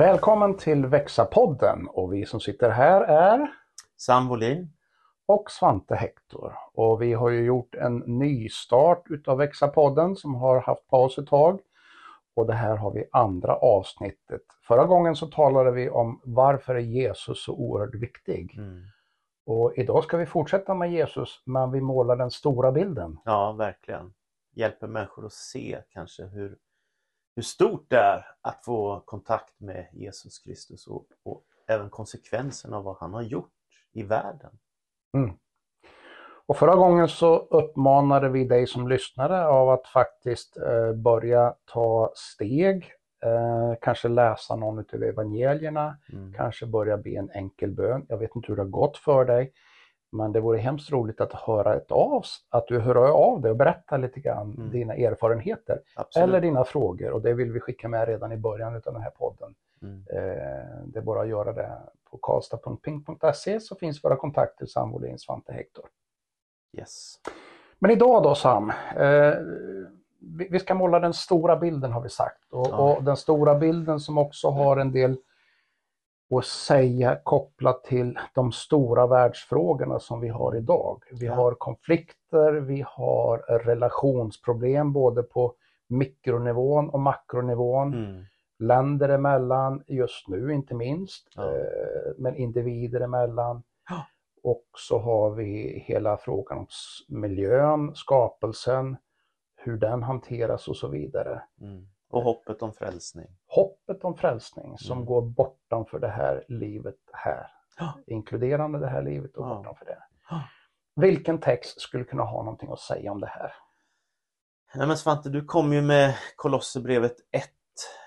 Välkommen till Växa-podden och vi som sitter här är Sam Wolin. och Svante Hector. Och vi har ju gjort en nystart utav Växa-podden som har haft paus ett tag. Och det här har vi andra avsnittet. Förra gången så talade vi om varför är Jesus så oerhört viktig. Mm. Och idag ska vi fortsätta med Jesus, men vi målar den stora bilden. Ja, verkligen. Hjälper människor att se kanske hur, hur stort det är att få kontakt med Jesus Kristus och, och även konsekvenserna av vad han har gjort i världen. Och förra gången så uppmanade vi dig som lyssnare av att faktiskt eh, börja ta steg, eh, kanske läsa någon av evangelierna, Mm. kanske börja be en enkel bön. Jag vet inte hur det har gått för dig, men det vore hemskt roligt att höra ett av, att du hör av dig och berättar lite grann Mm. dina erfarenheter Absolut. eller dina frågor och det vill vi skicka med redan i början av den här podden. Mm. Eh, det är bara att göra det på karlstad.ping.se så finns våra kontakter Sam Wohlin, Svante Hector. Yes. Men idag då Sam, eh, vi, vi ska måla den stora bilden har vi sagt. Och, Ja. och den stora bilden som också har en del att säga kopplat till de stora världsfrågorna som vi har idag. Vi Ja. har konflikter, vi har relationsproblem både på mikronivån och makronivån. Mm. Länder emellan, just nu inte minst, Ja. eh, men individer emellan. Ja. Och så har vi hela frågan om miljön, skapelsen, hur den hanteras och så vidare. Mm. Och hoppet om frälsning. Hoppet om frälsning som Mm. går bortanför det här livet här. Ja. Inkluderande det här livet och Ja. bortanför det. Ja. Vilken text skulle kunna ha någonting att säga om det här? Nej men Svante, du kom ju med Kolosserbrevet 1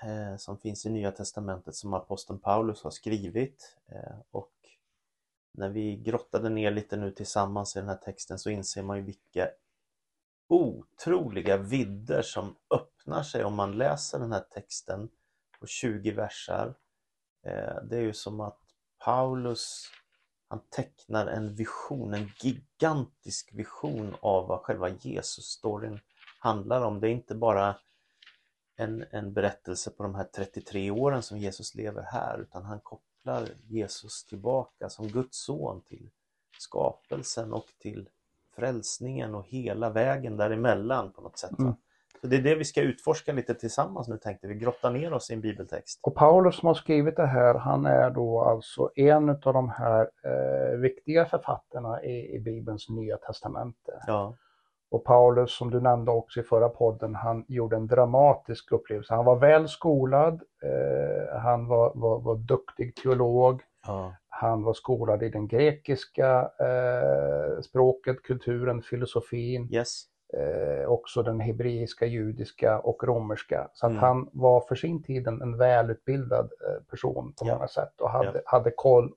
eh, som finns i Nya Testamentet som aposteln Paulus har skrivit. Eh, och när vi grottade ner lite nu tillsammans i den här texten så inser man ju vilka otroliga vidder som öppnar sig om man läser den här texten på 20 versar. Eh, det är ju som att Paulus han tecknar en vision, en gigantisk vision av vad själva Jesus-storyn handlar om. Det är inte bara en, en berättelse på de här 33 åren som Jesus lever här utan han kopplar Jesus tillbaka som Guds son till skapelsen och till frälsningen och hela vägen däremellan på något sätt. Mm. Så det är det vi ska utforska lite tillsammans nu tänkte vi, grotta ner oss i en bibeltext. Och Paulus som har skrivit det här, han är då alltså en av de här eh, viktiga författarna i, i Bibelns Nya Testamente. Ja, Och Paulus, som du nämnde också i förra podden, han gjorde en dramatisk upplevelse. Han var väl skolad, eh, han var, var, var duktig teolog, ja, han var skolad i den grekiska eh, språket, kulturen, filosofin, yes. Eh, också den hebreiska, judiska och romerska. Så att Mm. han var för sin tid en, välutbildad eh, person på Ja. många sätt och hade, hade koll.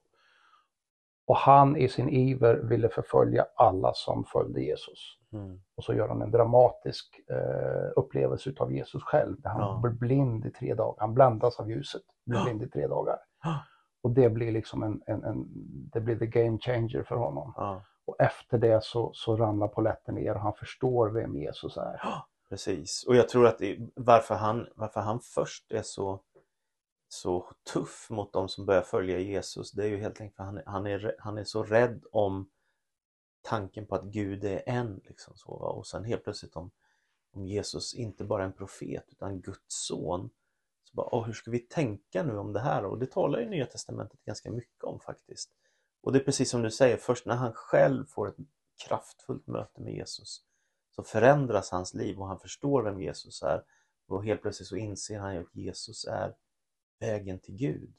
Och han i sin iver ville förfölja alla som följde Jesus. Mm. Och så gör han en dramatisk eh, upplevelse utav Jesus själv. Där han Ja. blir blind i tre dagar. Han bländas av ljuset, blir Ja. blind i tre dagar. Ja. Och det blir liksom en, en, en det blir the game changer för honom. Ja, och efter det så, så ramlar polletten ner och han förstår vem Jesus är. precis. Och jag tror att det, varför, han, varför han först är så, så tuff mot de som börjar följa Jesus, det är ju helt enkelt för han, han, är, han är så rädd om tanken på att Gud är en. Liksom så, va? Och sen helt plötsligt om, om Jesus inte bara är en profet utan Guds son. Så bara, oh, hur ska vi tänka nu om det här? Och det talar ju Nya Testamentet ganska mycket om faktiskt. Och det är precis som du säger, först när han själv får ett kraftfullt möte med Jesus så förändras hans liv och han förstår vem Jesus är. Och helt plötsligt så inser han ju att Jesus är vägen till Gud.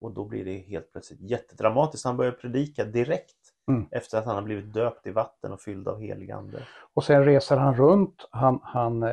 Och då blir det helt plötsligt jättedramatiskt. Han börjar predika direkt Mm. efter att han har blivit döpt i vatten och fylld av helig ande. Och sen reser han runt, han, han eh,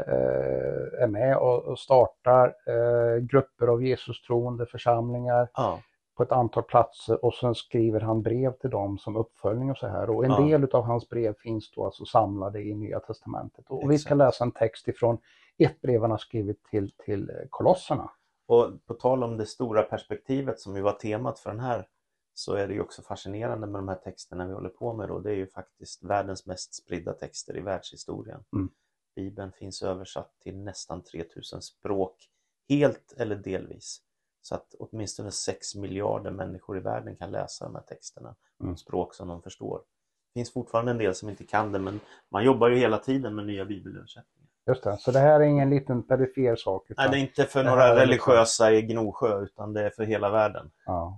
är med och, och startar eh, grupper av Jesus-troende församlingar Ja, på ett antal platser och sen skriver han brev till dem som uppföljning och så här. Och en Ja. del av hans brev finns då alltså samlade i Nya Testamentet. Och vi ska Exakt. läsa en text ifrån ett brev han har skrivit till, till eh, kolosserna. och på tal om det stora perspektivet som ju var temat för den här så är det ju också fascinerande med de här texterna vi håller på med då. Det är ju faktiskt världens mest spridda texter i världshistorien. Mm. Bibeln finns översatt till nästan 3000 språk, helt eller delvis. Så att åtminstone 6 miljarder människor i världen kan läsa de här texterna Mm. språk som de förstår. Det finns fortfarande en del som inte kan det men man jobbar ju hela tiden med nya bibelöversättningar. Just det, så det här är ingen liten perifer sak. Nej, det är inte för några liksom- religiösa i Gnosjö utan det är för hela världen. ja.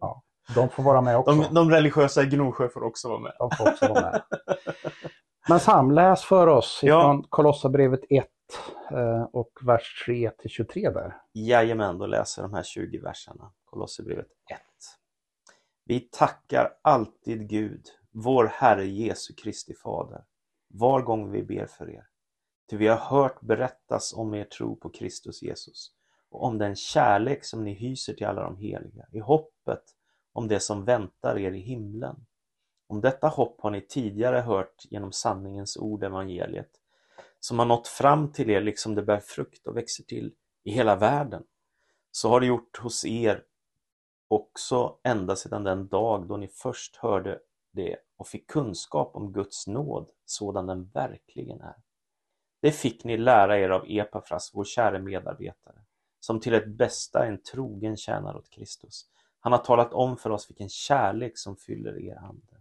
Ja. De får vara med också. De, de religiösa i Gnosjö får också vara med. De får också vara med. Men Sam, läs för oss Ja. ifrån Kolosserbrevet 1 eh, Eh, och vers 3 till 23 där. Jajamän, då läser jag de här 20 verserna. Kolosserbrevet 1. Vi tackar alltid Gud, vår Herre Jesu Kristi Fader, var gång vi ber för er. Ty vi har hört berättas om er tro på Kristus Jesus och om den kärlek som ni hyser till alla de heliga, i hoppet om det som väntar er i himlen. Om detta hopp har ni tidigare hört genom sanningens ord, evangeliet, som har nått fram till er liksom det bär frukt och växer till i hela världen. Så har det gjort hos er också ända sedan den dag då ni först hörde det och fick kunskap om Guds nåd sådan den verkligen är. Det fick ni lära er av Epafras, vår käre medarbetare, som till ett bästa är en trogen tjänare åt Kristus. Han har talat om för oss vilken kärlek som fyller er ande.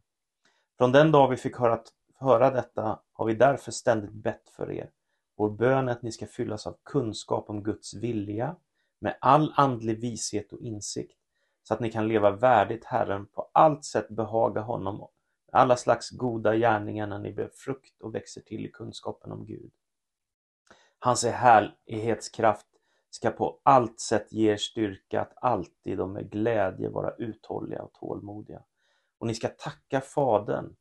Från den dag vi fick höra, höra detta har vi därför ständigt bett för er. Vår bön är att ni ska fyllas av kunskap om Guds vilja, med all andlig vishet och insikt, så att ni kan leva värdigt Herren, på allt sätt behaga honom, med alla slags goda gärningar när ni bär frukt och växer till i kunskapen om Gud. Hans härlighetskraft ska på allt sätt ge er styrka att alltid och med glädje vara uthålliga och tålmodiga. Och ni ska tacka Fadern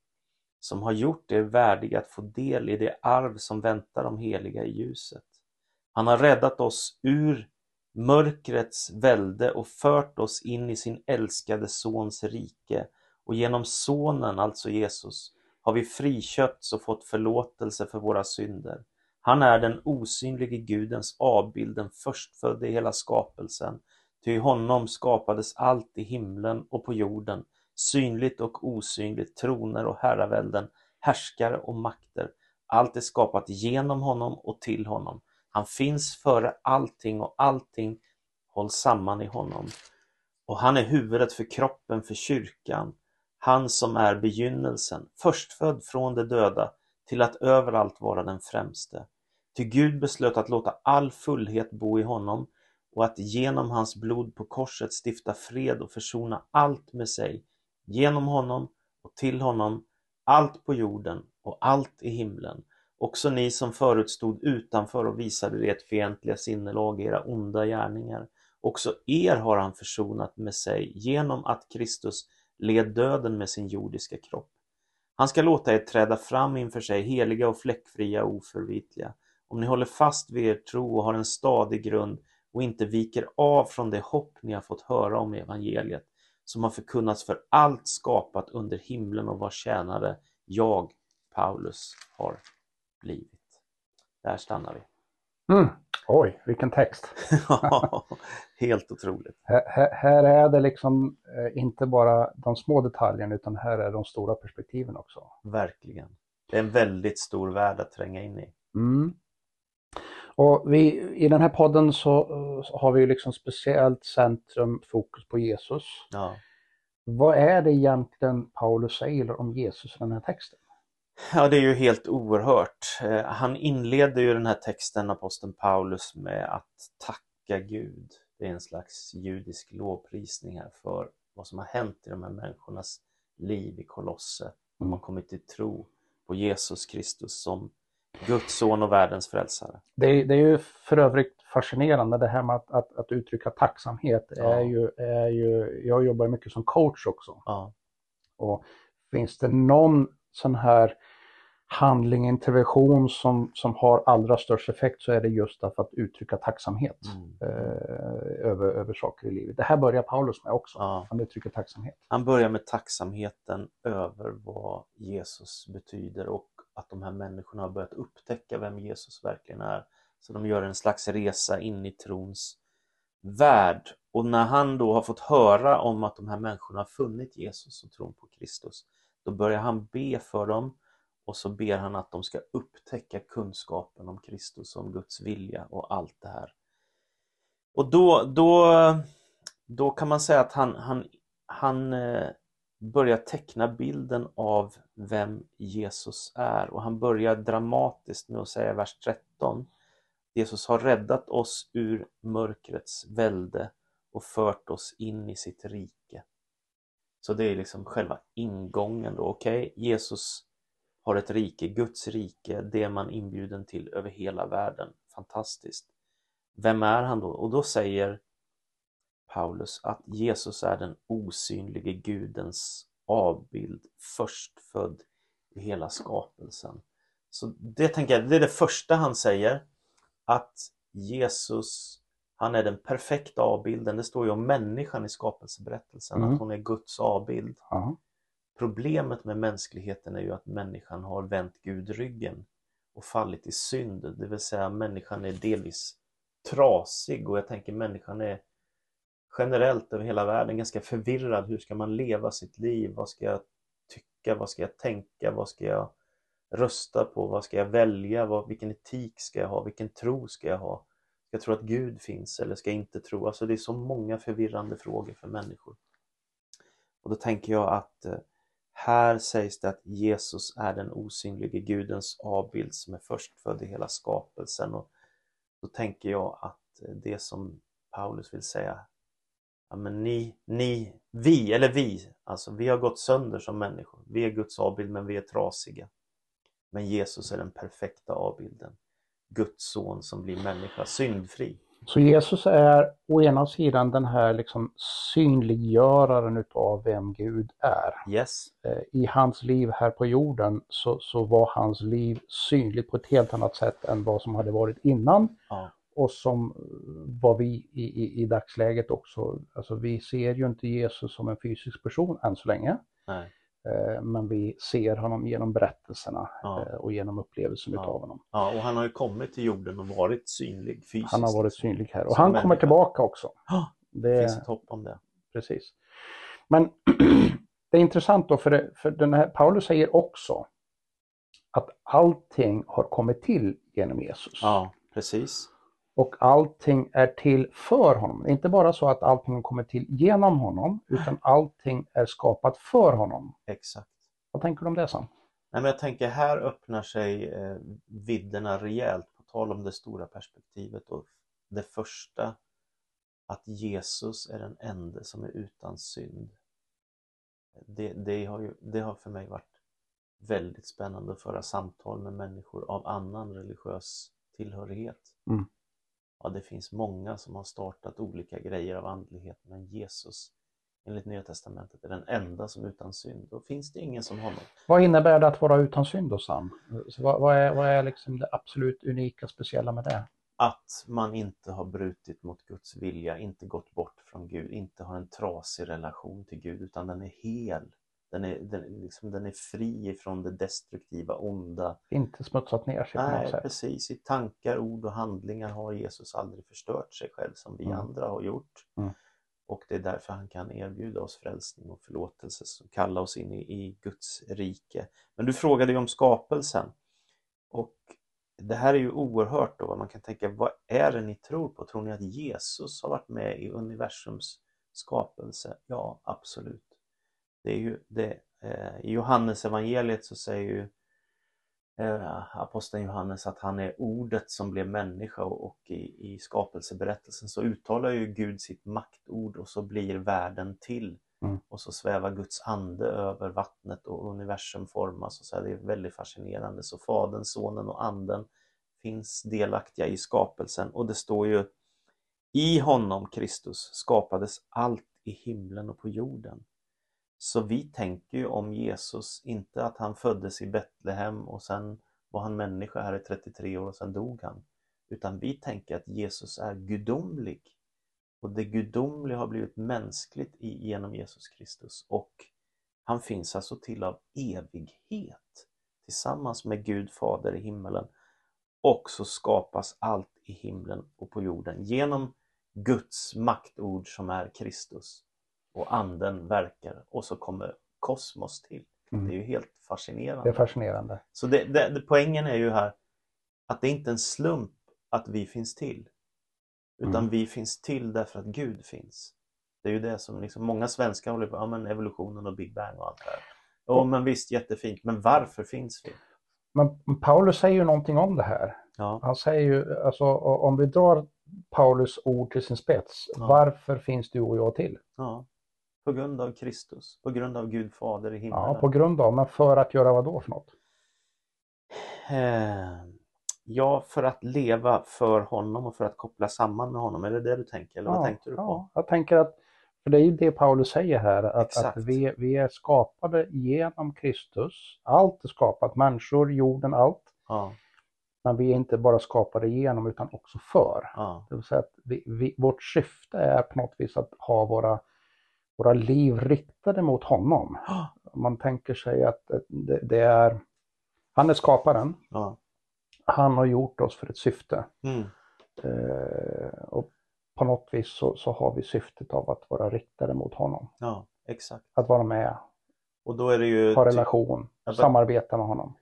som har gjort er värdiga att få del i det arv som väntar de heliga i ljuset. Han har räddat oss ur mörkrets välde och fört oss in i sin älskade Sons rike och genom Sonen, alltså Jesus, har vi friköpts och fått förlåtelse för våra synder. Han är den osynlige Gudens avbild, den förstfödde i hela skapelsen. Ty i honom skapades allt i himlen och på jorden, synligt och osynligt, troner och herravälden, härskare och makter. Allt är skapat genom honom och till honom. Han finns före allting och allting hålls samman i honom. Och han är huvudet för kroppen, för kyrkan. Han som är begynnelsen, förstfödd från de döda, till att överallt vara den främste. Ty Gud beslöt att låta all fullhet bo i honom och att genom hans blod på korset stifta fred och försona allt med sig, genom honom och till honom, allt på jorden och allt i himlen. Också ni som förut stod utanför och visade ert fientliga sinnelag, era onda gärningar. Också er har han försonat med sig genom att Kristus led döden med sin jordiska kropp. Han ska låta er träda fram inför sig heliga och fläckfria och oförvitliga. Om ni håller fast vid er tro och har en stadig grund och inte viker av från det hopp ni har fått höra om evangeliet som har förkunnats för allt skapat under himlen och vars tjänare jag, Paulus, har blivit. Där stannar vi. Mm. Oj, vilken text. Helt otroligt. Här, här- är det liksom eh, inte bara de små detaljerna utan här är de stora perspektiven också. Verkligen. Det är en väldigt stor värld att tränga in i. Mm. Och vi, I den här podden så, eh, så har vi liksom speciellt centrum fokus på Jesus. Ja. Vad är det egentligen Paulus säger om Jesus i den här texten? Ja, det är ju helt oerhört. Eh, Han inleder ju den här texten, aposteln Paulus, med att tacka Gud. Det är en slags judisk lovprisning här för vad som har hänt i de här människornas liv i Kolosse. De har kommit till tro på Jesus Kristus som Guds son och världens frälsare. Det, är- det är ju för övrigt fascinerande det här med att, att, att uttrycka tacksamhet. Ja. Är ju, är ju, jag jobbar mycket som coach också. Ja, Och finns det någon sån här handling, intervention som, som har allra störst effekt så är det just därför att uttrycka tacksamhet mm. eh, över, över saker i livet. Det här börjar Paulus med också. ja. Han uttrycker tacksamhet. Han börjar med tacksamheten över vad Jesus betyder och att de här människorna har börjat upptäcka vem Jesus verkligen är. Så de gör en slags resa in i trons värld. Och när han då har fått höra om att de här människorna har funnit Jesus och tron på Kristus, då börjar han be för dem och så ber han att de ska upptäcka kunskapen om Kristus, om Guds vilja och allt det här. Och då, då, då kan man säga att han, han, han eh, börjar teckna bilden av vem Jesus är och han börjar dramatiskt med att säga i vers 13 Jesus har räddat oss ur mörkrets välde och fört oss in i sitt rike. Så det är liksom själva ingången då. Okej, okay? Jesus har ett rike, Guds rike, det är man inbjuden till över hela världen. Fantastiskt. Vem är han då? Och då säger Paulus att Jesus är den osynlige Gudens avbild, förstfödd i hela skapelsen. Så det tänker jag, det är det första han säger, att Jesus, han är den perfekta avbilden. Det står ju om människan i skapelseberättelsen, mm. att hon är Guds avbild. Mm. Problemet med mänskligheten är ju att människan har vänt Gud ryggen och fallit i synd, det vill säga människan är delvis trasig och jag tänker människan är generellt över hela världen ganska förvirrad. Hur ska man leva sitt liv? Vad ska jag tycka? Vad ska jag tänka? Vad ska jag rösta på? Vad ska jag välja? Vad, vilken etik ska jag ha? Vilken tro ska jag ha? Ska jag tro att Gud finns eller ska jag inte tro? Alltså det är så många förvirrande frågor för människor. Och då tänker jag att eh, här sägs det att Jesus är den osynlige Gudens avbild som är förstfödd i hela skapelsen. Och då tänker jag att det som Paulus vill säga ja, men ni, ni, vi, eller vi, alltså vi har gått sönder som människor. Vi är Guds avbild men vi är trasiga. Men Jesus är den perfekta avbilden. Guds son som blir människa, syndfri. Så Jesus är å ena sidan den här liksom synliggöraren utav vem Gud är. Yes. Eh, I hans liv här på jorden så, så var hans liv synligt på ett helt annat sätt än vad som hade varit innan. Ja. Och som vad vi i, i, i dagsläget också, alltså vi ser ju inte Jesus som en fysisk person än så länge. Nej. Eh, men vi ser honom genom berättelserna Ja. eh, och genom upplevelsen Ja. utav honom. Ja, och han har ju kommit till jorden och varit synlig fysiskt. Han har varit synlig här och Som han kommer människa. tillbaka också. Det Det, finns ett hopp om det. precis. Men det är intressant då, för, det, för den här, Paulus säger också att allting har kommit till genom Jesus. Ja, precis. Och allting är till för honom. Det är inte bara så att allting kommit till genom honom, utan allting är skapat för honom. Exakt. Vad tänker du om det Sam? Nej, men jag tänker här öppnar sig eh, vidderna rejält på tal om det stora perspektivet och det första att Jesus är den enda som är utan synd. Det, det, har ju, det har för mig varit väldigt spännande att föra samtal med människor av annan religiös tillhörighet. Mm. Ja, det finns många som har startat olika grejer av andlighet men Jesus enligt Nya Testamentet är den enda som är utan synd. Då finns det ingen som honom. Vad innebär det att vara utan synd då Sam? Så vad, vad är, vad är liksom det absolut unika, speciella med det? Att man inte har brutit mot Guds vilja, inte gått bort från Gud, inte har en trasig relation till Gud utan den är hel. Den är, den, liksom, den är fri från det destruktiva, onda. Inte smutsat ner sig Nej, precis. I tankar, ord och handlingar har Jesus aldrig förstört sig själv som vi Mm. andra har gjort. Mm. Och det är därför han kan erbjuda oss frälsning och förlåtelse, som kalla oss in i, i Guds rike. Men du frågade ju om skapelsen. Och det här är ju oerhört då, man kan tänka, vad är det ni tror på? Tror ni att Jesus har varit med i universums skapelse? Ja, absolut. Det är ju det, eh, I Johannes evangeliet så säger ju eh, aposteln Johannes att han är ordet som blev människa och, och i, i skapelseberättelsen så uttalar ju Gud sitt maktord och så blir världen till. Mm. Och så svävar Guds ande över vattnet och universum formas. Och så här, det är väldigt fascinerande. Så Fadern, Sonen och Anden finns delaktiga i skapelsen och det står ju i honom, Kristus, skapades allt i himlen och på jorden. Så vi tänker ju om Jesus, inte att han föddes i Betlehem och sen var han människa här i 33 år och sen dog han. Utan vi tänker att Jesus är gudomlig. Och det gudomliga har blivit mänskligt genom Jesus Kristus. Och han finns alltså till av evighet tillsammans med Gud Fader i himmelen. Och så skapas allt i himlen och på jorden genom Guds maktord som är Kristus. Och anden verkar och så kommer kosmos till. Mm. Det är ju helt fascinerande. Det är fascinerande. Så det, det, poängen är ju här att det är inte en slump att vi finns till. Utan Mm. vi finns till därför att Gud finns. Det är ju det som liksom, många svenskar håller på ja, men evolutionen och Big Bang och allt det här. Ja men visst jättefint, men varför finns vi? Men Paulus säger ju någonting om det här. Ja, Han säger ju, alltså om vi drar Paulus ord till sin spets, Ja. varför finns du och jag till? ja. På grund av Kristus, på grund av Gud Fader i himlen. Ja, på grund av, men för att göra vad då för något? Eh, Ja, för att leva för honom och för att koppla samman med honom. Är det det du tänker? Eller vad ja, tänkte du på? Ja, jag tänker att, för det är ju det Paulus säger här, att, att vi, vi är skapade genom Kristus. Allt är skapat, människor, jorden, allt. Ja, Men vi är inte bara skapade genom utan också för. ja, Det vill säga att vi, vi, vårt syfte är på något vis att ha våra, våra liv riktade mot honom. Man tänker sig att det, det är, han är skaparen, ja. han har gjort oss för ett syfte. Mm. Eh, och på något vis så, så har vi syftet av att vara riktade mot honom. ja exakt. Att vara med, Och då är det ju, ha ty- relation, men- samarbeta med honom.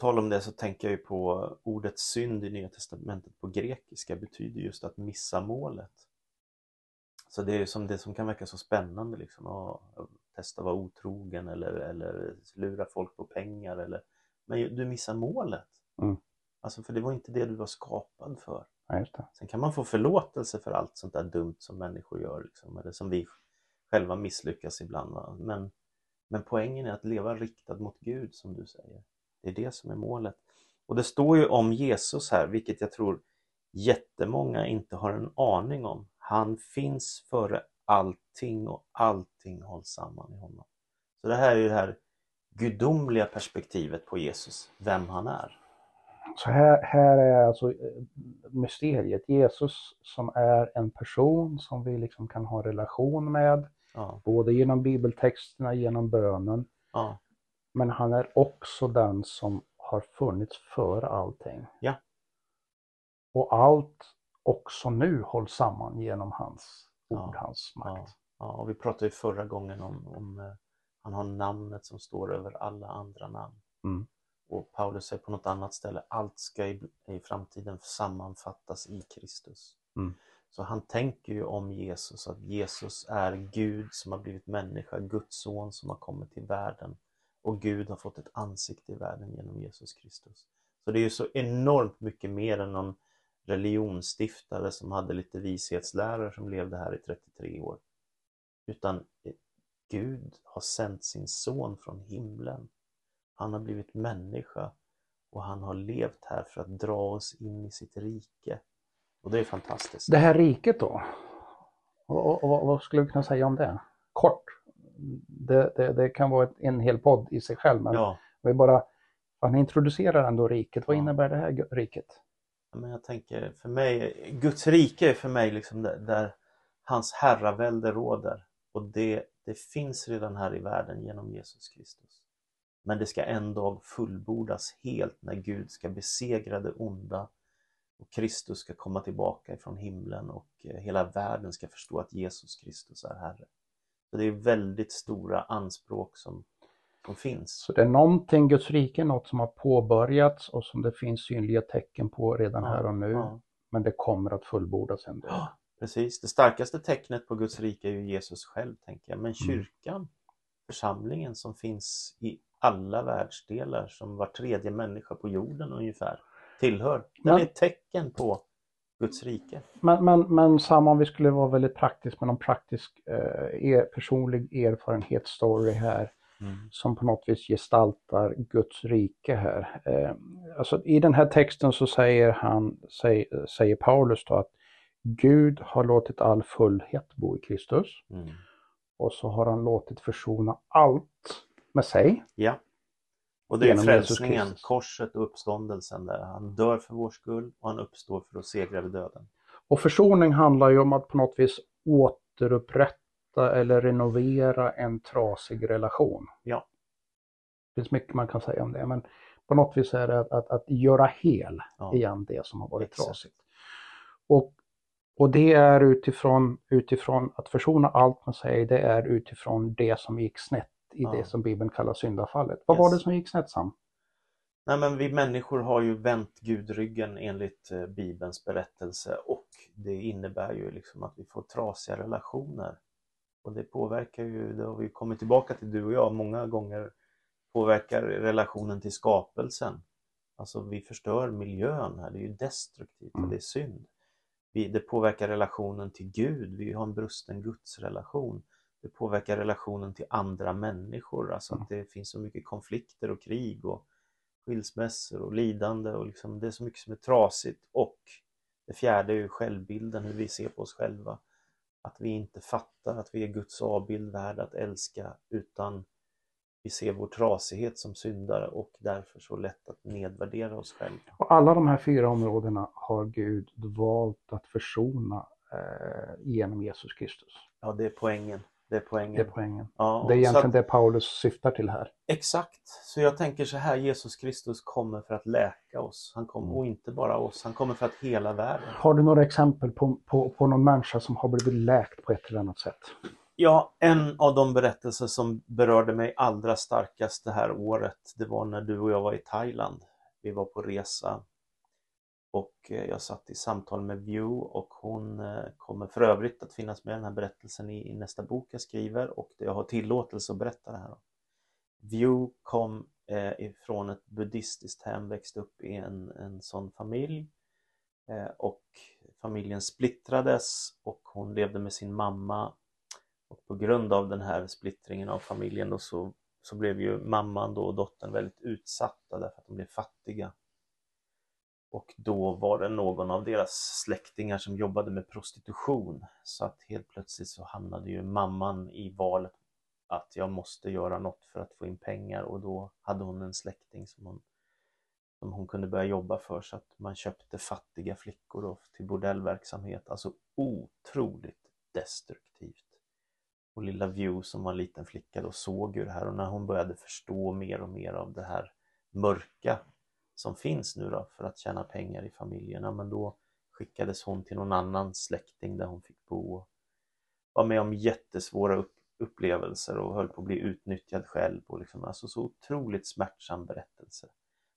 tal om det så tänker jag ju på ordet synd i Nya Testamentet på grekiska betyder just att missa målet. Så det är som det som kan verka så spännande liksom att testa att vara otrogen eller, eller lura folk på pengar eller men du missar målet. Mm. Alltså för det var inte det du var skapad för. Ja. Sen kan man få förlåtelse för allt sånt där dumt som människor gör liksom, eller som vi själva misslyckas ibland. Va? Men, men poängen är att leva riktad mot Gud som du säger. Det är det som är målet. Och det står ju om Jesus här, vilket jag tror jättemånga inte har en aning om. Han finns före allting och allting hålls samman i honom. Så det här är det här gudomliga perspektivet på Jesus, vem han är. Så här, här är alltså eh, mysteriet. Jesus som är en person som vi liksom kan ha relation med, Ja, både genom bibeltexterna, genom bönen. ja, Men han är också den som har funnits för allting. Ja. Och allt också nu hålls samman genom hans ord, Ja, hans makt. Ja, och vi pratade ju förra gången om, om eh, han har namnet som står över alla andra namn. Mm. Och Paulus säger på något annat ställe, allt ska i, i framtiden sammanfattas i Kristus. Mm. Så han tänker ju om Jesus, att Jesus är Gud som har blivit människa, Guds son som har kommit till världen. Och Gud har fått ett ansikte i världen genom Jesus Kristus. Så det är ju så enormt mycket mer än någon religionsstiftare som hade lite vishetslärare som levde här i 33 år. Utan eh, Gud har sänt sin son från himlen. Han har blivit människa och han har levt här för att dra oss in i sitt rike. Och det är fantastiskt. Det här riket då? Och, och, och, vad skulle du kunna säga om det? Kort. Det, det, det kan vara en hel podd i sig själv, men Ja, vi bara han introducerar ändå riket. Vad Ja. innebär det här riket? Men jag tänker för mig, Guds rike är för mig liksom där, där hans herravälde råder. Och det, det finns redan här i världen genom Jesus Kristus. Men det ska en dag fullbordas helt när Gud ska besegra det onda och Kristus ska komma tillbaka ifrån himlen och eh, hela världen ska förstå att Jesus Kristus är Herre. Så det är väldigt stora anspråk som, som finns. Så det är någonting, Guds rike är något som har påbörjats och som det finns synliga tecken på redan Ja, här och nu. ja. Men det kommer att fullbordas en dag. Ja, precis. Det starkaste tecknet på Guds rike är ju Jesus själv, tänker jag. Mm. Men kyrkan, församlingen som finns i alla världsdelar, som var tredje människa på jorden ungefär, tillhör. Den Men- är ett tecken på Guds rike. Men, men, men samma om vi skulle vara väldigt praktisk med någon praktisk eh, er, personlig erfarenhetsstory här som på något vis gestaltar Guds rike här. Eh, alltså, I den här texten så säger, han, säger, säger Paulus då att Gud har låtit all fullhet bo i Kristus Mm. och så har han låtit försona allt med sig. Ja. Och det är frälsningen, korset och uppståndelsen där. Han dör för vår skull och han uppstår för att segra över döden. Och försoning handlar ju om att på något vis återupprätta eller renovera en trasig relation. Ja. Det finns mycket man kan säga om det, men på något vis är det att, att, att göra hel Ja. igen det som har varit Exakt. trasigt. Och, och det är utifrån, utifrån att försona allt med sig, det är utifrån det som gick snett i Ja. det som Bibeln kallar syndafallet. Vad Yes. var det som gick snett Sam? Nej men vi människor har ju vänt Gud ryggen enligt eh, Bibelns berättelse och det innebär ju liksom att vi får trasiga relationer. Och det påverkar ju, det har vi kommit tillbaka till du och jag många gånger, påverkar relationen till skapelsen. Alltså vi förstör miljön här, det är ju destruktivt och det är synd. Vi, det påverkar relationen till Gud, vi har en brusten gudsrelation. Det påverkar relationen till andra människor, alltså att det finns så mycket konflikter och krig och skilsmässor och lidande och liksom, det är så mycket som är trasigt. Och det fjärde är ju självbilden, hur vi ser på oss själva. Att vi inte fattar att vi är Guds avbild värd att älska utan vi ser vår trasighet som syndare och därför så lätt att nedvärdera oss själva. Och alla de här fyra områdena har Gud valt att försona eh, genom Jesus Kristus. Ja, det är poängen. Det är poängen. Det är poängen. Ja, Det är egentligen att, det Paulus syftar till här. Exakt, så jag tänker så här, Jesus Kristus kommer för att läka oss. Han kommer, Mm. och inte bara oss, han kommer för att hela världen. Har du några exempel på, på, på någon människa som har blivit läkt på ett eller annat sätt? Ja, en av de berättelser som berörde mig allra starkast det här året, det var när du och jag var i Thailand. Vi var på resa och eh, jag satt i samtal med View och hon eh, kommer för övrigt att finnas med i den här berättelsen i, i nästa bok jag skriver och jag har tillåtelse att berätta det här. View kom eh, ifrån ett buddhistiskt hem, växte upp i en, en sån familj eh, och familjen splittrades och hon levde med sin mamma och på grund av den här splittringen av familjen då så, så blev ju mamman då och dottern väldigt utsatta därför att de blev fattiga. Och då var det någon av deras släktingar som jobbade med prostitution så att helt plötsligt så hamnade ju mamman i valet att jag måste göra något för att få in pengar och då hade hon en släkting som hon, som hon kunde börja jobba för så att man köpte fattiga flickor då till bordellverksamhet. Alltså otroligt destruktivt. Och lilla View som var en liten flicka då såg ju det här och när hon började förstå mer och mer av det här mörka som finns nu då för att tjäna pengar i familjerna men då skickades hon till någon annan släkting där hon fick bo och var med om jättesvåra upp, upplevelser och höll på att bli utnyttjad själv och liksom, alltså så otroligt smärtsam berättelse.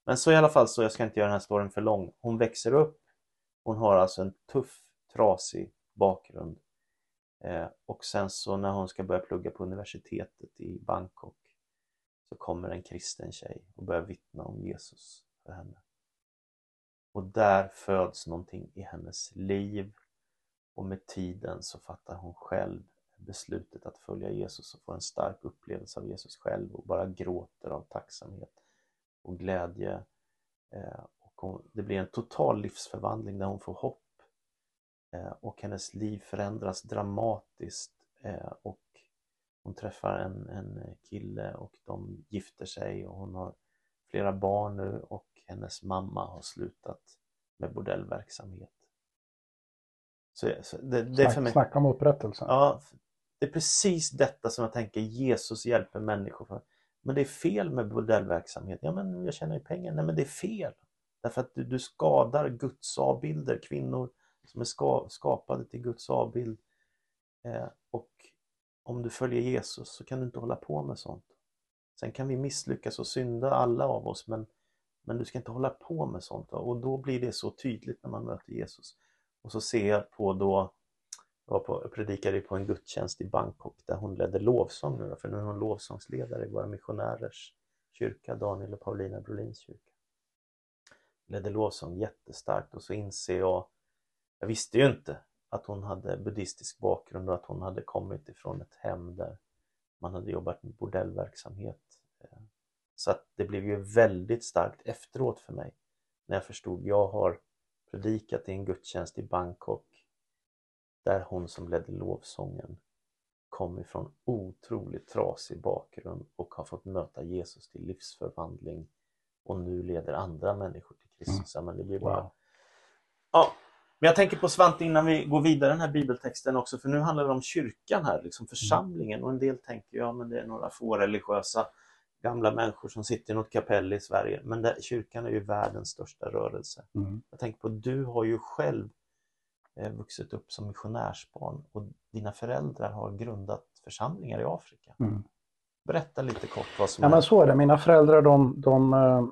Men så i alla fall så, jag ska inte göra den här storyn för lång, hon växer upp, hon har alltså en tuff, trasig bakgrund. Eh, och sen så när hon ska börja plugga på universitetet i Bangkok så kommer en kristen tjej och börjar vittna om Jesus för henne. Och där föds någonting i hennes liv och med tiden så fattar hon själv beslutet att följa Jesus och får en stark upplevelse av Jesus själv och bara gråter av tacksamhet och glädje. Eh, och det blir en total livsförvandling där hon får hopp eh, och hennes liv förändras dramatiskt eh, och hon träffar en, en kille och de gifter sig och hon har flera barn nu och hennes mamma har slutat med bordellverksamhet. Så, så det, det är för mig... Snacka om upprättelsen. Ja, det är precis detta som jag tänker Jesus hjälper människor för. Men det är fel med bordellverksamhet. Ja, men jag tjänar ju pengar. Nej, men det är fel. Därför att du, du skadar Guds avbilder, kvinnor som är ska, skapade till Guds avbild. Eh, och om du följer Jesus så kan du inte hålla på med sånt. Sen kan vi misslyckas och synda alla av oss men, men du ska inte hålla på med sånt. Och då blir det så tydligt när man möter Jesus. Och så ser jag på då, jag, var på, predikade på en gudstjänst i Bangkok där hon ledde lovsång nu, för nu är hon lovsångsledare i våra missionärers kyrka, Daniel och Paulina Brolins kyrka. Ledde lovsång jättestarkt och så inser jag jag visste ju inte att hon hade buddhistisk bakgrund och att hon hade kommit ifrån ett hem där man hade jobbat med bordellverksamhet. Eh, så att det blev ju väldigt starkt efteråt för mig när jag förstod, jag har predikat i en gudstjänst i Bangkok där hon som ledde lovsången kom ifrån otroligt trasig bakgrund och har fått möta Jesus till livsförvandling och nu leder andra människor till Kristus. Mm. Men det blir bara... Wow. Ja, men jag tänker på Svante innan vi går vidare den här bibeltexten också, för nu handlar det om kyrkan här, liksom församlingen. Och en del tänker, ja men det är några få religiösa gamla människor som sitter i något kapell i Sverige. Men där, kyrkan är ju världens största rörelse. Mm. Jag tänker på, du har ju själv eh, vuxit upp som missionärsbarn och dina föräldrar har grundat församlingar i Afrika. Mm. Berätta lite kort vad som Ja är... men så är det. Mina föräldrar de, de, eh,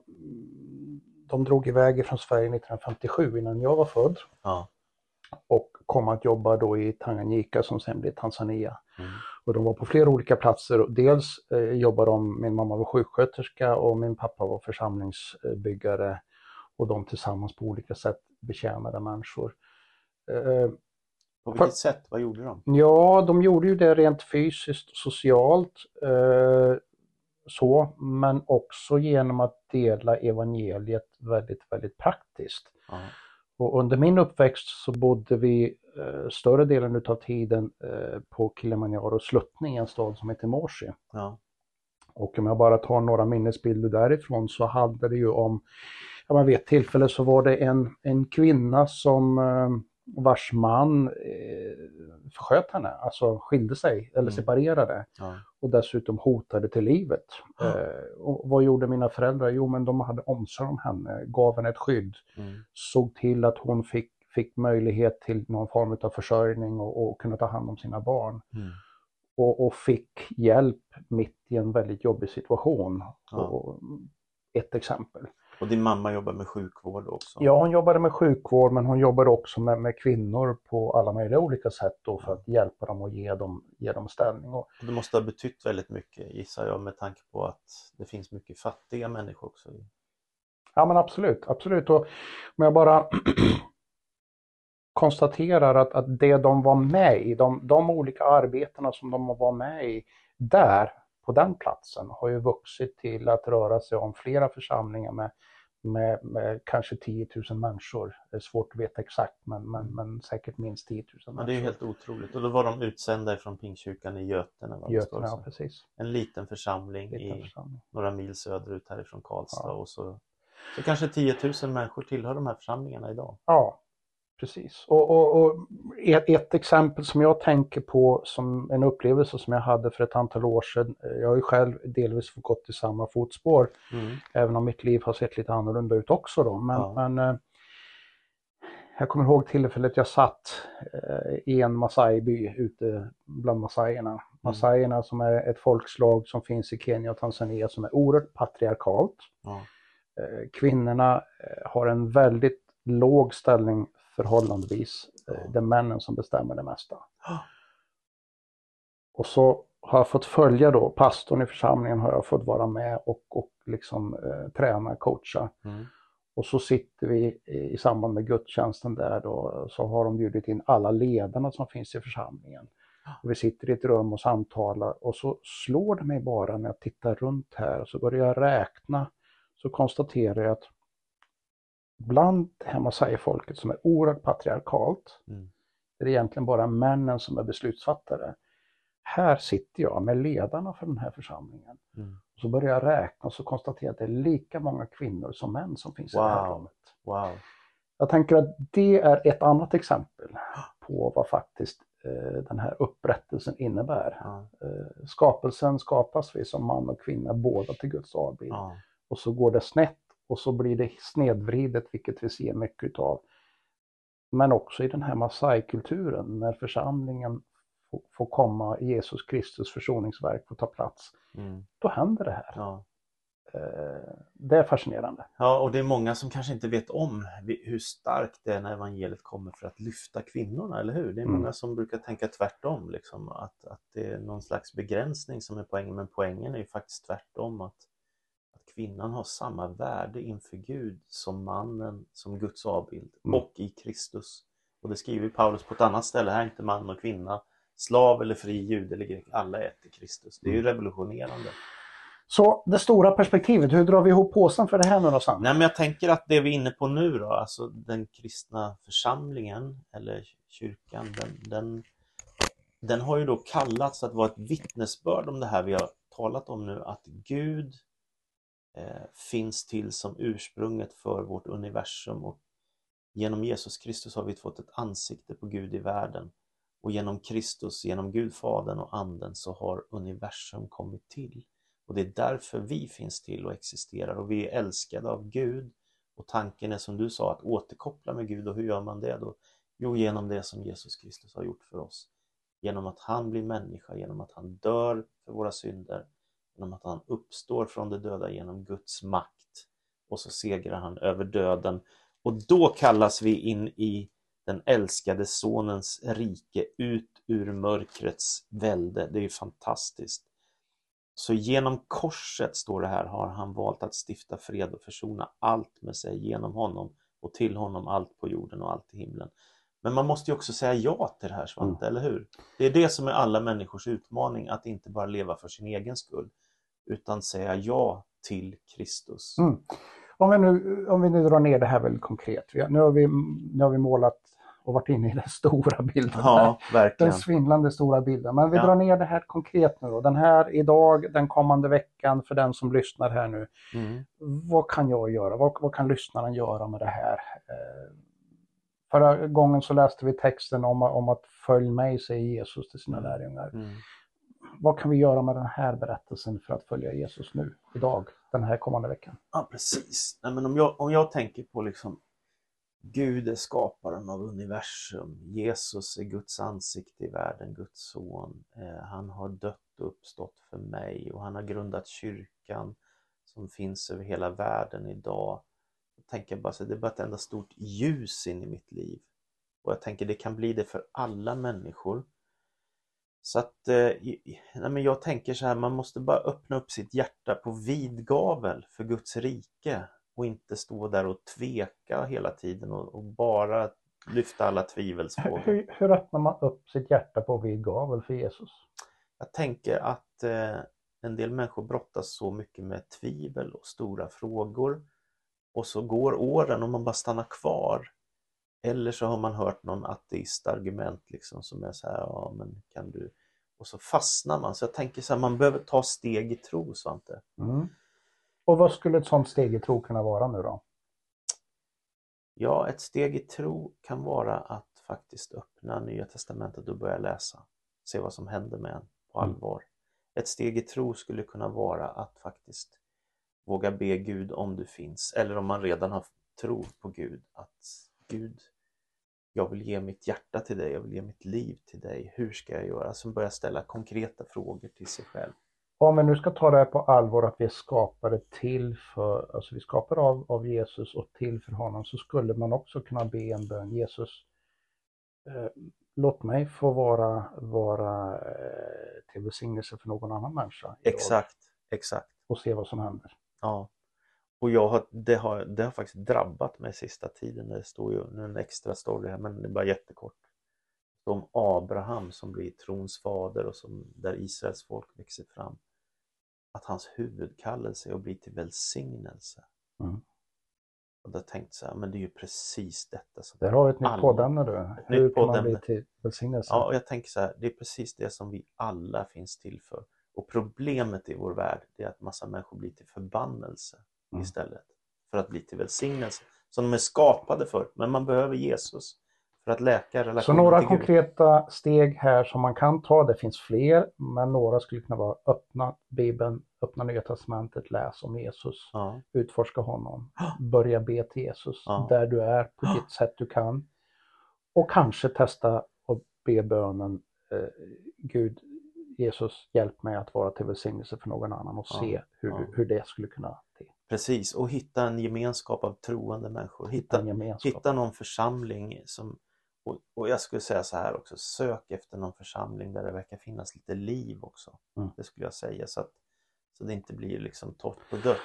de drog iväg från Sverige 1957 innan jag var född Ja. och kom att jobba då i Tanganyika som sen blev Tanzania. Mm. Och de var på flera olika platser. Dels eh, jobbade de, min mamma var sjuksköterska och min pappa var församlingsbyggare och de tillsammans på olika sätt betjänade människor. Eh, På vilket sätt? Vad gjorde de? Ja, de gjorde ju det rent fysiskt och socialt. Eh, så, men också genom att dela evangeliet väldigt, väldigt praktiskt. Och under min uppväxt så bodde vi större delen utav tiden eh, på Kilimanjaro sluttning, en stad som heter Morsi. Ja. Och om jag bara tar några minnesbilder därifrån så handlade det ju om, ja men vid ett tillfälle så var det en, en kvinna som eh, vars man eh, försköt henne, alltså skilde sig eller Mm. separerade Ja. och dessutom hotade till livet. Ja. Eh, och vad gjorde mina föräldrar? Jo, men de hade omsorg om henne, gav henne ett skydd, Mm. såg till att hon fick, fick möjlighet till någon form av försörjning och, och kunna ta hand om sina barn. Mm. Och, och fick hjälp mitt i en väldigt jobbig situation. Ja. Ett exempel. Och din mamma jobbar med sjukvård också? Ja, hon jobbade med sjukvård men hon jobbade också med, med kvinnor på alla möjliga olika sätt då för att hjälpa dem och ge dem, ge dem ställning. Och, Det måste ha betytt väldigt mycket gissar jag med tanke på att det finns mycket fattiga människor också. Ja men absolut, absolut. Och om jag bara konstaterar att, att det de var med i, de, de olika arbetena som de var med i där, på den platsen, har ju vuxit till att röra sig om flera församlingar med, med, med kanske 10 000 människor. Det är svårt att veta exakt men, men, men säkert minst 10 000 Men människor. det är helt otroligt. Och då var de utsända från Pingstkyrkan i Götene. Götene, ja precis. En liten församling Liten i församling. några mil söderut härifrån Karlstad. Ja. Och så, så kanske 10 000 människor tillhör de här församlingarna idag. Ja, precis. Och, och, och ett, ett exempel som jag tänker på som en upplevelse som jag hade för ett antal år sedan. eh, Jag har ju själv delvis gått i samma fotspår, Mm. även om mitt liv har sett lite annorlunda ut också då. Men, Ja. men eh, jag kommer ihåg tillfället jag satt eh, i en Masai-by ute bland Masaierna. Masaierna som är ett folkslag som finns i Kenya och Tanzania som är oerhört patriarkalt. Ja. Kvinnorna har en väldigt låg ställning förhållandevis. Eh. Det är männen som bestämmer det mesta. Och så har jag fått följa då, pastorn i församlingen har jag fått vara med och, och liksom eh, träna, coacha. Mm. Och så sitter vi i, i samband med gudstjänsten där då, så har de bjudit in alla ledarna som finns i församlingen. Och vi sitter i ett rum och samtalar och så slår det mig bara när jag tittar runt här och så börjar jag räkna så konstaterar jag att bland hemma säger folket som är oerhört patriarkalt Mm. är det egentligen bara männen som är beslutsfattare. Här sitter jag med ledarna för den här församlingen. Mm. Så börjar jag räkna och så konstaterar jag att det är lika många kvinnor som män som finns i det här Wow. rummet. Wow. Jag tänker att det är ett annat exempel på vad faktiskt eh, den här upprättelsen innebär. Ja. Eh, skapelsen skapas vi som man och kvinna båda till Guds avbild. Ja. Och så går det snett och så blir det snedvridet, vilket vi ser mycket utav. Men också i den här Masai-kulturen, när församlingen får, komma, Jesus Kristus försoningsverk får ta plats, Mm. då händer det här. Ja. Eh, det är fascinerande. Ja, och det är många som kanske inte vet om hur starkt det är när evangeliet kommer för att lyfta kvinnorna, eller hur? Det är Mm. många som brukar tänka tvärtom, liksom, att, att det är någon slags begränsning som är poängen, men poängen är ju faktiskt tvärtom att kvinnan har samma värde inför Gud som mannen, som Guds avbild Mm. och i Kristus. Och det skriver Paulus på ett annat ställe, här är inte man och kvinna, slav eller fri, jude eller grek, alla är ett i Kristus. Det är ju Mm. revolutionerande. Så det stora perspektivet, hur drar vi ihop påsen för det här nu då Sam? Nej men jag tänker att det vi är inne på nu då, alltså den kristna församlingen eller kyrkan, den, den, den har ju då kallats att vara ett vittnesbörd om det här vi har talat om nu, att Gud Eh, finns till som ursprunget för vårt universum och genom Jesus Kristus har vi fått ett ansikte på Gud i världen och genom Kristus, genom Gud Fadern och Anden så har universum kommit till. Och det är därför vi finns till och existerar och vi är älskade av Gud. Och tanken är som du sa att återkoppla med Gud och hur gör man det då? Jo, genom det som Jesus Kristus har gjort för oss. Genom att han blir människa, genom att han dör för våra synder, genom att han uppstår från de döda genom Guds makt och så segrar han över döden. Och då kallas vi in i den älskade sonens rike, ut ur mörkrets välde. Det är ju fantastiskt. Så genom korset, står det här, har han valt att stifta fred och försona allt med sig genom honom och till honom allt på jorden och allt i himlen. Men man måste ju också säga ja till det här Svante, mm. eller hur? Det är det som är alla människors utmaning, att inte bara leva för sin egen skull, utan säga ja till Kristus. Mm. Om, vi nu, om vi nu drar ner det här väldigt konkret. Nu har vi, nu har vi målat och varit inne i den stora bilden. Ja. Den svindlande stora bilden. Men vi ja. drar ner det här konkret nu då. Den här idag, den kommande veckan för den som lyssnar här nu. Mm. Vad kan jag göra? Vad, vad, kan lyssnaren göra med det här? Eh, förra gången så läste vi texten om, om att följ mig, säger Jesus till sina mm. lärjungar. Mm. Vad kan vi göra med den här berättelsen för att följa Jesus nu, idag, den här kommande veckan? Ja, precis. Nej, men om, jag, om jag tänker på liksom Gud är skaparen av universum. Jesus är Guds ansikte i världen, Guds son. Eh, han har dött och uppstått för mig och han har grundat kyrkan som finns över hela världen idag. Jag tänker bara så det är bara ett enda stort ljus in i mitt liv. Och jag tänker det kan bli det för alla människor. Så att, eh, men jag tänker så här, man måste bara öppna upp sitt hjärta på vid gavel för Guds rike och inte stå där och tveka hela tiden och, och bara lyfta alla tvivelsfrågor. Hur, hur öppnar man upp sitt hjärta på vid gavel för Jesus? Jag tänker att eh, en del människor brottas så mycket med tvivel och stora frågor och så går åren och man bara stannar kvar. Eller så har man hört någon ateist argument liksom som är så här, ja men kan du... Och så fastnar man. Så jag tänker så här, man behöver ta steg i tro, Svante. Mm. Och vad skulle ett sådant steg i tro kunna vara nu då? Ja, ett steg i tro kan vara att faktiskt öppna Nya Testamentet och börja läsa. Se vad som händer med en på mm. allvar. Mm. Ett steg i tro skulle kunna vara att faktiskt våga be Gud om du finns, eller om man redan har tro på Gud, att Gud, jag vill ge mitt hjärta till dig, jag vill ge mitt liv till dig, hur ska jag göra? Som börjar ställa konkreta frågor till sig själv om vi nu ska ta det här på allvar att vi är skapade till för, alltså vi skapar av, av Jesus och till för honom, så skulle man också kunna be en bön. Jesus, eh, låt mig få vara, vara eh, till välsignelse för någon annan människa. Exakt, exakt. Och se vad som händer. Ja. Och jag har, det, har, det har faktiskt drabbat mig sista tiden. Det står ju en extra story här, men det är bara jättekort. Om Abraham som blir trons fader och som, där Israels folk växer fram att hans huvudkallelse är att bli till välsignelse. Mm. Och då tänkte jag så här, men det är ju precis detta som Där har vi ett nytt poddämne du. Hur kan man bli till välsignelse? Ja, och jag tänker så här, det är precis det som vi alla finns till för. Och problemet i vår värld är att massa människor blir till förbannelse mm. istället för att bli till välsignelse som de är skapade för. Men man behöver Jesus för att läka relationen Så några konkreta steg här som man kan ta, det finns fler, men några skulle kunna vara öppna Bibeln, öppna Nya Testamentet, läs om Jesus, ja. utforska honom, börja be till Jesus ja. där du är på ditt sätt du kan. Och kanske testa att be bönen eh, Gud, Jesus, hjälp mig att vara till välsignelse för någon annan och ja. se hur, hur det skulle kunna bli. Precis, och hitta en gemenskap av troende människor. Hitta, hitta, hitta någon församling som, och, och, jag skulle säga så här också, sök efter någon församling där det verkar finnas lite liv också. Mm. Det skulle jag säga så att så det inte blir liksom torrt och dött.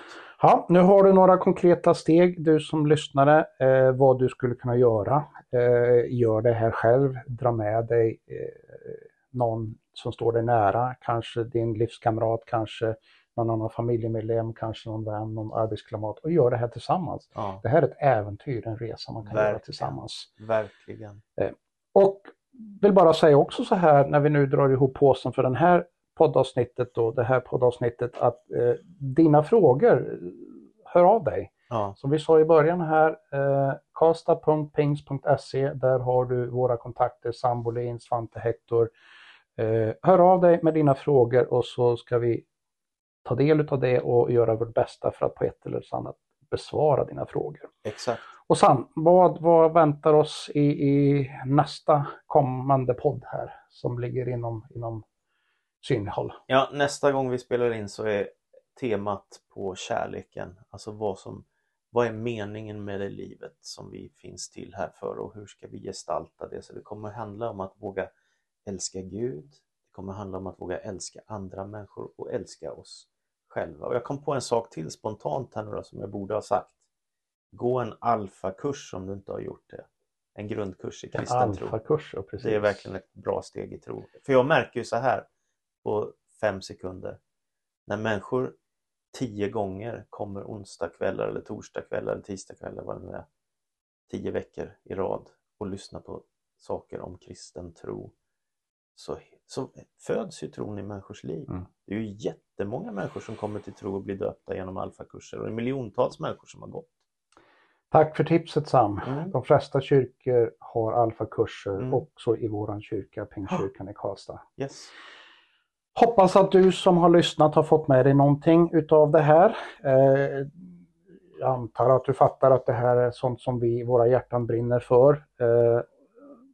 Ja, nu har du några konkreta steg du som lyssnare eh, vad du skulle kunna göra. Eh, gör det här själv, dra med dig eh, någon som står dig nära, kanske din livskamrat, kanske någon annan familjemedlem, kanske någon vän, någon arbetskamrat och gör det här tillsammans. Ja. Det här är ett äventyr, en resa man kan Verkligen. göra tillsammans. Verkligen. Eh, och vill bara säga också så här när vi nu drar ihop påsen för den här poddavsnittet då, det här poddavsnittet att eh, dina frågor, hör av dig. Ja. Som vi sa i början här, eh, kasta.pings.se, där har du våra kontakter, Sambolin, Svante Hector. Eh, hör av dig med dina frågor och så ska vi ta del av det och göra vårt bästa för att på ett eller annat besvara dina frågor. Exakt. Och sen, vad, vad väntar oss i, i nästa kommande podd här som ligger inom, inom synhåll? Ja, nästa gång vi spelar in så är temat på kärleken, alltså vad som vad är meningen med det livet som vi finns till här för och hur ska vi gestalta det? Så det kommer handla om att våga älska Gud. Det kommer handla om att våga älska andra människor och älska oss själva. Och jag kom på en sak till spontant här nu då, som jag borde ha sagt. Gå en alfakurs om du inte har gjort det. En grundkurs i kristen tro. Alfakurs, ja, precis. Det är verkligen ett bra steg i tro. För jag märker ju så här på fem sekunder. När människor tio gånger kommer onsdagskvällar eller torsdagskvällar eller tisdagskvällar vad det nu är. Tio veckor i rad och lyssnar på saker om kristen tro. Så, så föds ju tron i människors liv. Mm. Det är ju jättemånga människor som kommer till tro och blir döpta genom alfakurser och det är miljontals människor som har gått. Tack för tipset Sam. Mm. De flesta kyrkor har alfakurser, Mm. också i våran kyrka, Pingstkyrkan i Karlstad. Yes. Hoppas att du som har lyssnat har fått med dig någonting utav det här. Eh, jag antar att du fattar att det här är sånt som vi, våra hjärtan brinner för. Eh,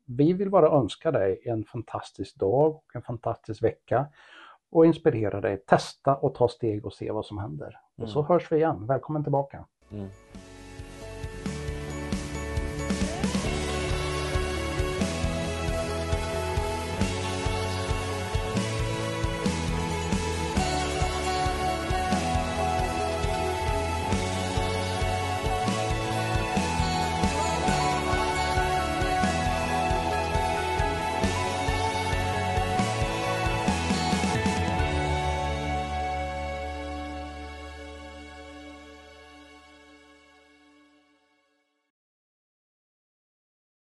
vi vill bara önska dig en fantastisk dag och en fantastisk vecka och inspirera dig. Testa och ta steg och se vad som händer. Och så Mm. hörs vi igen. Välkommen tillbaka. Mm.